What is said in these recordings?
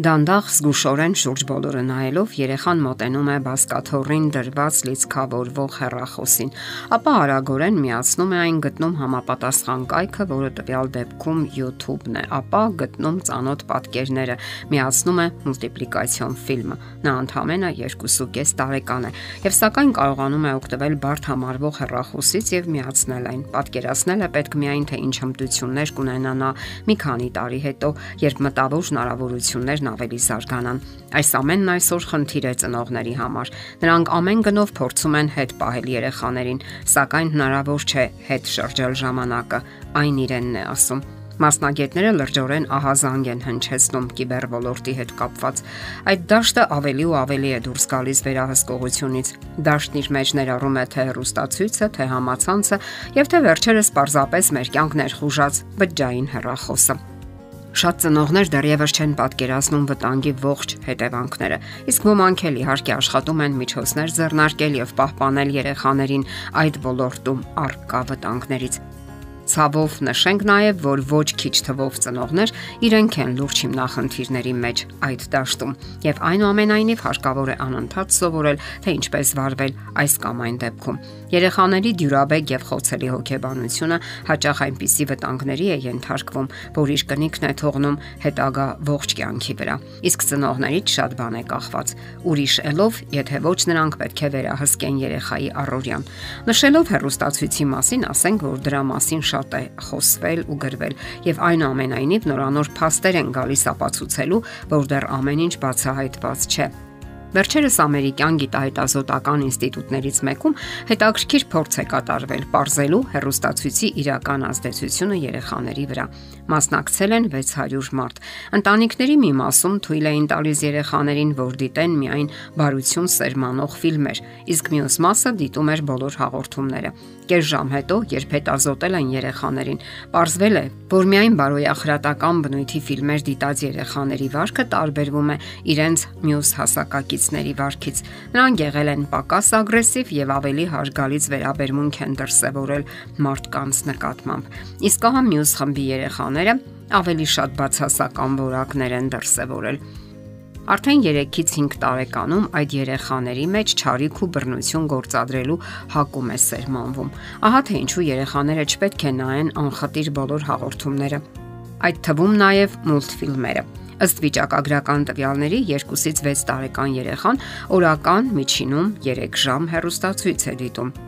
Դանդաղ զգուշորեն շուրջ բոլորը նայելով երեխան մոտենում է բասկաթոռին դրված լիցքավորվող հեռախոսին, ապա արագորեն միացնում է այն գտնում համապատասխան կայքը, որը տվյալ դեպքում YouTube-ն է, ապա գտնում ծանոթ պատկերները, միացնում է մուլտիպլիկացիոն ֆիլմը։ Նա ընդամենը 2.5 տարեկան է եւ սակայն կարողանում է օգտվել բարդ համարվող հեռախոսից եւ միացնել այն։ Պատկերացնել է պետք միայն թե ինչ հմտություններ կունենա նա մի քանի տարի հետո, երբ մտավոր հնարավորություններն ավելի զարգանան։ Այս ամենն այսօր խնդիր է ծնողների համար։ Նրանք ամեն գնով փորձում են հետ պահել երեխաներին, սակայն հնարավոր չէ հետ շրջել ժամանակը, այն իրենն է ասում։ Մասնագետները լրջորեն ահազանգ են հնչեցնում կիբերվոլորտի հետ կապված։ Այդ դաշտը ավելի ու ավելի է դուրս գալիս վերահսկողությունից։ Դաշտն իր մեջ ներառում է թե հեռուստացույցը, թե համացանցը, եւ թե վերջերս պարզապես մեր կյանքն ներխուժած բջջային հեռախոսը։ Շատ ծնողներ դեռևս չեն պատկերացնում վտանգի ողջ հետևանքները, իսկ ոմանք էլ իհարկե աշխատում են միջոցներ ձեռնարկել եւ պահպանել երեխաներին այդ ոլորտում արկա վտանգներից։ Ցավով նշենք նաև, որ ոչ քիչ թվով ծնողներ իրենք են լուրջ հիմնախնդիրների մեջ այդ դաշտում եւ այնուամենայնիվ հարկավոր է անընդհատ սովորել, թե ինչպես վարվել այս կամ այն դեպքում։ Երեխաների դյուրաբեկ եւ խոցելի հոգեբանությունը հաճախ այնպիսի վտանգների է ենթարկվում, որ իր կնիքն է թողնում հետագա ողջ կյանքի վրա։ Իսկ ծնողներից շատ բան է կախված։ Ուրիշ ելով, եթե ոչ նրանք պետք է վերահսկեն երեխայի առօրյան։ Նշելով հերոստացույցի մասին, ասենք, որ դրա մասին շատ է խոսվել ու գրվել եւ այնուամենայնիվ նորանոր փաստեր են գալիս ապացուցելու, որ դեռ ամեն ինչ բացահայտված չէ։ Վերջերս ամերիկյան գիտահետազոտական ինստիտուտներից մեկում հետաքրքիր փորձ է կատարվել ողրզելու հերոստացույցի իրական ազդեցությունը երեխաների վրա։ Մասնակցել են 600 մարդ։ Ընտանիքների մի մասում թույլ էին տալիս երեխաներին, որ դիտեն միայն բարություն սերմանող ֆիլմեր, իսկ մյուս մասը դիտում էր բոլոր հաղորդումները։ Կես ժամ հետո, երբ հետազոտել են երեխաներին, ողրզվել է, որ միայն բարոյախրատական բնույթի ֆիլմեր դիտած երեխաների վարքը տարբերվում է իրենց մյուս հասակակիցների վարքից։ Նրանք եղել են պակաս ագրեսիվ եւ ավելի հարգալից վերաբերմունք են դրսեւորել մարդկանց նկատմամբ։ Իսկ ահա մյուս խմբի երեխաները ավելի շատ բացասական որակներ են դրսեւորել։ Արդեն 3-ից 5 տարեկանում այդ երեխաների մեջ ճարիք ու բռնություն գործադրելու հակում է սերմանվում։ Ահա թե ինչու երեխաները չպետք է նայեն անխտիր բոլոր հաղորդումները։ Այդ թվում նաև մուլտֆիլմերը։ Ըստ վիճակագրական տվյալների 2-ից 6 տարեկան երեխան օրական միջինում 3 ժամ հեռուստացույց է դիտում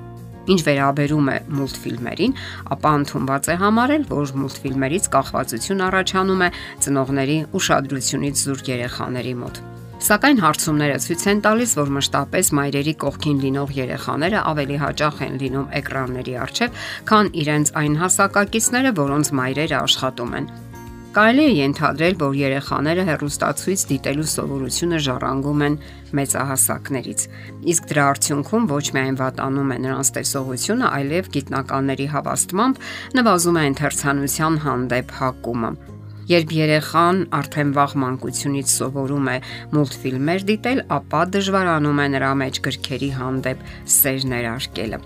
Ինչ վերաբերում է մուլտֆիլմերին, ապա ընդունված է համարել, որ մուլտֆիլմերից կախվածություն առաջանում է ծնողների ուշադրությունից զուրկ երեխաների մոտ։ Սակայն հարցումները ցույց են տալիս, որ մշտապես մայրերի կողքին լինող երեխաները ավելի հաճախ են լինում էկրանների առջև, քան իրենց այն հասակակիցները, որոնց մայրերը աշխատում են։ Կարելի է ենթադրել, որ երեխաները հեռուստացույց դիտելու սովորությունը ժառանգում են մեծահասակներից։ Իսկ դրա արդյունքում ոչ միայն վատանում է նրանց տեսողությունը, այլև գիտնականների հավաստմամբ նվազում է ընթերցանության հանդեպ հակումը։ Երբ երեխան արդեն վաղ մանկությունից սովորում է մուլտֆիլմեր դիտել, ապա դժվարանում է նրա մեջ գրքերի հանդեպ սեր ներարկելը։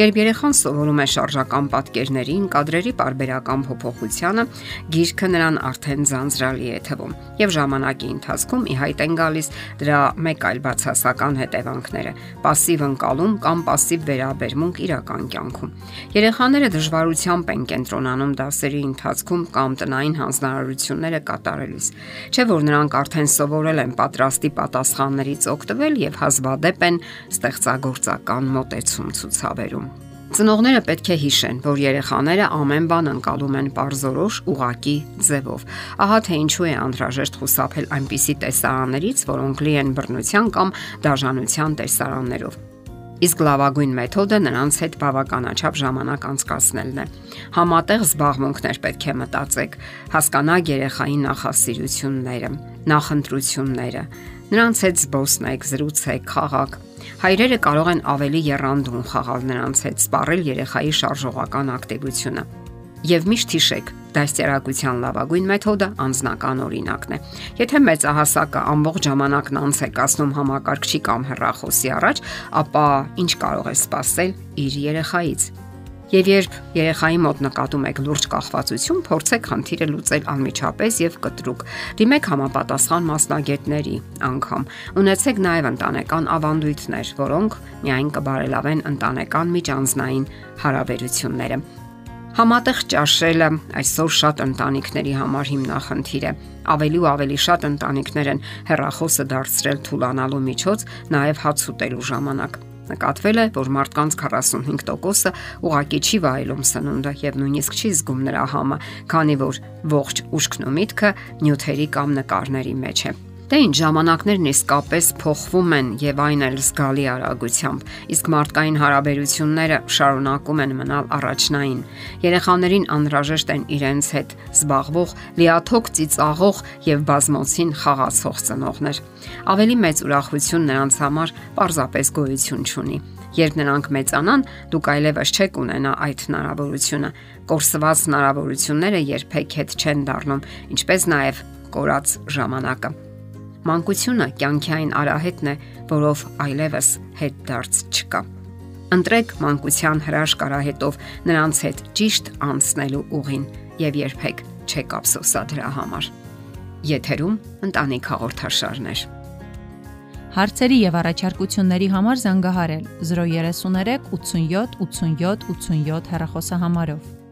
Երբ երեխան սովորում է շարժական պատկերներին, կադրերի parberakan փոփոխությանը, գիրքը նրան արդեն ձանձրալի է թվում եւ ժամանակի ընթացքում ի հայտ են գալիս դրա մեկ այլ բացասական հետևանքները՝ пассив ընկալում կամ пассив վերաբերմունք իրական կյանքում։ Երեխաները դժվարությամբ են կենտրոնանում դասերի ընթացքում կամ տնային հանձնարարությունները կատարելիս։ Չէ՞ որ նրանք արդեն սովորել են պատրաստի պատասխաններից օգտվել եւ հազվադեպ են ստեղծագործական մոտեցում ցուցաբերում։ Ծնողները պետք է հիշեն, որ երեխաները ամեն բան անցալում են parzorosh ուղակի ձևով։ Ահա թե ինչու է անհրաժեշտ խուսափել այնպիսի տեսարաններից, որոնք լի են բռնության կամ դաժանության տեսարաններով։ Իսկ լավագույն մեթոդը նրանց հետ բավականաչափ ժամանակ անցկացնելն է։ Համատեղ զբաղմունքներ պետք է մտածեք, հասկանաք երեխայի նախասիրությունները, նախընտրությունները, նրանց հետ զբոսնեք, զրուցեք, խաղաք Հայրերը կարող են ավելի երանդուն խաղալ նրանց հետ, սպառել երեխայի շարժողական ակտիվությունը։ Եվ միշտ հիշեք, դաստիարակության լավագույն մեթոդը անznական օրինակն է։ Եթե մեծահասակը ամբողջ ժամանակն անց է կասնում համակարգչի կամ հեռախոսի առաջ, ապա ինչ կարող է սпасել իր երեխայից։ Եվ երբ երեխայի մոտ նկատում եք լուրջ կախվածություն, փորձեք խնդիրը լուծել անմիջապես եւ կտրուկ։ Դիմեք համապատասխան մասնագետների անգամ։ Ունեցեք նաեւ ընտանեկան ավանդույթներ, որոնք միայն կբարելավեն ընտանեկան միջանձնային հարաբերությունները։ Համատեղ ճաշելը այսօր շատ ընտանիքների համար հիմնախնդիր է։ Ավելի ու ավելի շատ ընտանիքներ են հերախոսը դարձրել թուլանալու միջոց, նաև հաց ուտելու ժամանակ։ Նկատվել է, որ մարդկանց 45%-ը ուղակի չի վայելում սնունդը եւ նույնիսկ չի զգում նրա համը, քանի որ ողջ ուշքն ու միտքը նյութերի կամ նկարների մեջ է։ Դե ինչ ժամանակներն իսկապես փոխվում են եւ այն էլ զգալի արագությամբ, իսկ մարդկային հարաբերությունները շարունակում են մնալ առաջնային։ Երեխաներին անհրաժեշտ են իրենց հետ զբաղվող, լիաթոք ծիծաղող եւ բազմոցին խաղացող ծնողներ։ Ավելի մեծ ուրախություն նրանց համար պարզապես գոյություն չունի։ Երբ նրանք մեծանան, դուք այլևս չեք ունենա այդ հնարավորությունը։ Կորսված հնարավորությունները երբեք հետ չեն դառնում, ինչպես նաև կորած ժամանակը։ Մանկությունը կյանքի այն արահետն է, որով այլևս հետ դարձ չկա։ Ընտրեք մանկության հրաշք արահետով նրանց հետ ճիշտ անցնելու ուղին եւ երբեք չեք ափսոսա դրա համար։ Եթերում ընտանիք հաղորդաշարներ։ Հարցերի եւ առաջարկությունների համար զանգահարել 033 87 87 87 հեռախոսահամարով։